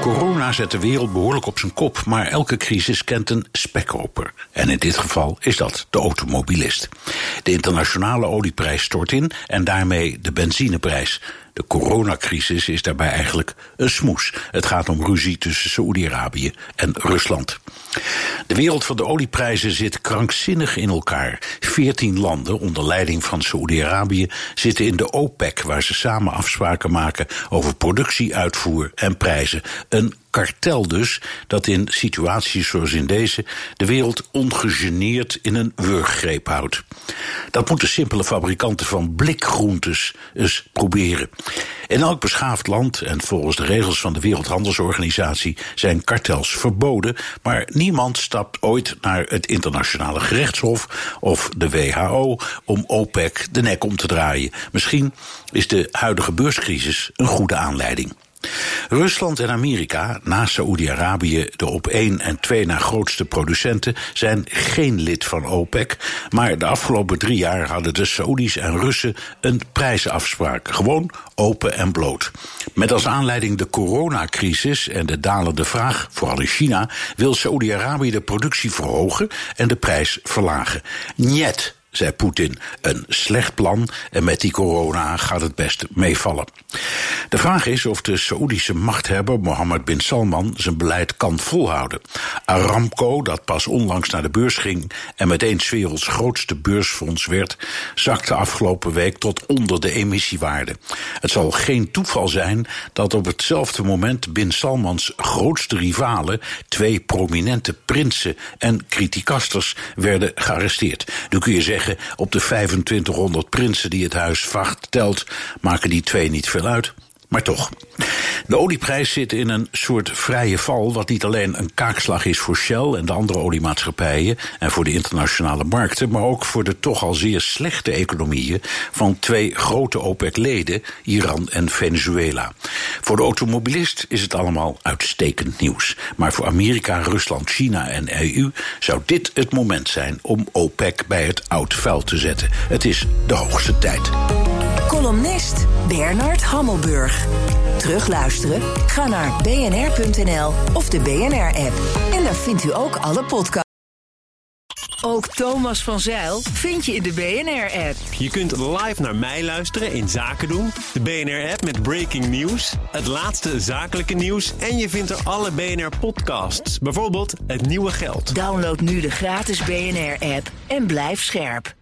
Corona zet de wereld behoorlijk op zijn kop, maar elke crisis kent een spekkoper. En in dit geval is dat de automobilist. De internationale olieprijs stort in en daarmee de benzineprijs. De coronacrisis is daarbij eigenlijk een smoes. Het gaat om ruzie tussen Saoedi-Arabië en Rusland. De wereld van de olieprijzen zit krankzinnig in elkaar. Veertien landen onder leiding van Saoedi-Arabië zitten in de OPEC, waar ze samen afspraken maken over productie, uitvoer en prijzen. Een kartel dus, dat in situaties zoals in deze de wereld ongegeneerd in een wurggreep houdt. Dat moeten simpele fabrikanten van blikgroentes eens proberen. In elk beschaafd land en volgens de regels van de Wereldhandelsorganisatie zijn kartels verboden, maar niemand stapt ooit naar het internationale gerechtshof of de WHO om OPEC de nek om te draaien. Misschien is de huidige beurscrisis een goede aanleiding. Rusland en Amerika, na Saoedi-Arabië de op één en twee na grootste producenten, zijn geen lid van OPEC. Maar de afgelopen drie jaar hadden de Saoedi's en Russen een prijzenafspraak. Gewoon open en bloot. Met als aanleiding de coronacrisis en de dalende vraag, vooral in China, wil Saoedi-Arabië de productie verhogen en de prijs verlagen. Niet zei Poetin. Een slecht plan en met die corona gaat het best meevallen. De vraag is of de Saoedische machthebber Mohammed bin Salman zijn beleid kan volhouden. Aramco, dat pas onlangs naar de beurs ging en meteen werelds grootste beursfonds werd, zakte afgelopen week tot onder de emissiewaarde. Het zal geen toeval zijn dat op hetzelfde moment bin Salmans grootste rivalen, twee prominente prinsen en criticasters, werden gearresteerd. Nu kun je zeggen op de 2500 prinsen die het huis vacht telt, maken die twee niet veel uit. Maar toch. De olieprijs zit in een soort vrije val, wat niet alleen een kaakslag is voor Shell en de andere oliemaatschappijen en voor de internationale markten, maar ook voor de toch al zeer slechte economieën van twee grote OPEC-leden, Iran en Venezuela. Voor de automobilist is het allemaal uitstekend nieuws. Maar voor Amerika, Rusland, China en EU zou dit het moment zijn om OPEC bij het oud vuil te zetten. Het is de hoogste tijd. Columnist Bernard Hammelburg. Terugluisteren? Ga naar bnr.nl of de BNR-app. En daar vindt u ook alle podcasts. Ook Thomas van Zeil vind je in de BNR-app. Je kunt live naar mij luisteren in Zaken doen, de BNR-app met breaking news, het laatste zakelijke nieuws en je vindt er alle BNR-podcasts, bijvoorbeeld Het Nieuwe Geld. Download nu de gratis BNR-app en blijf scherp.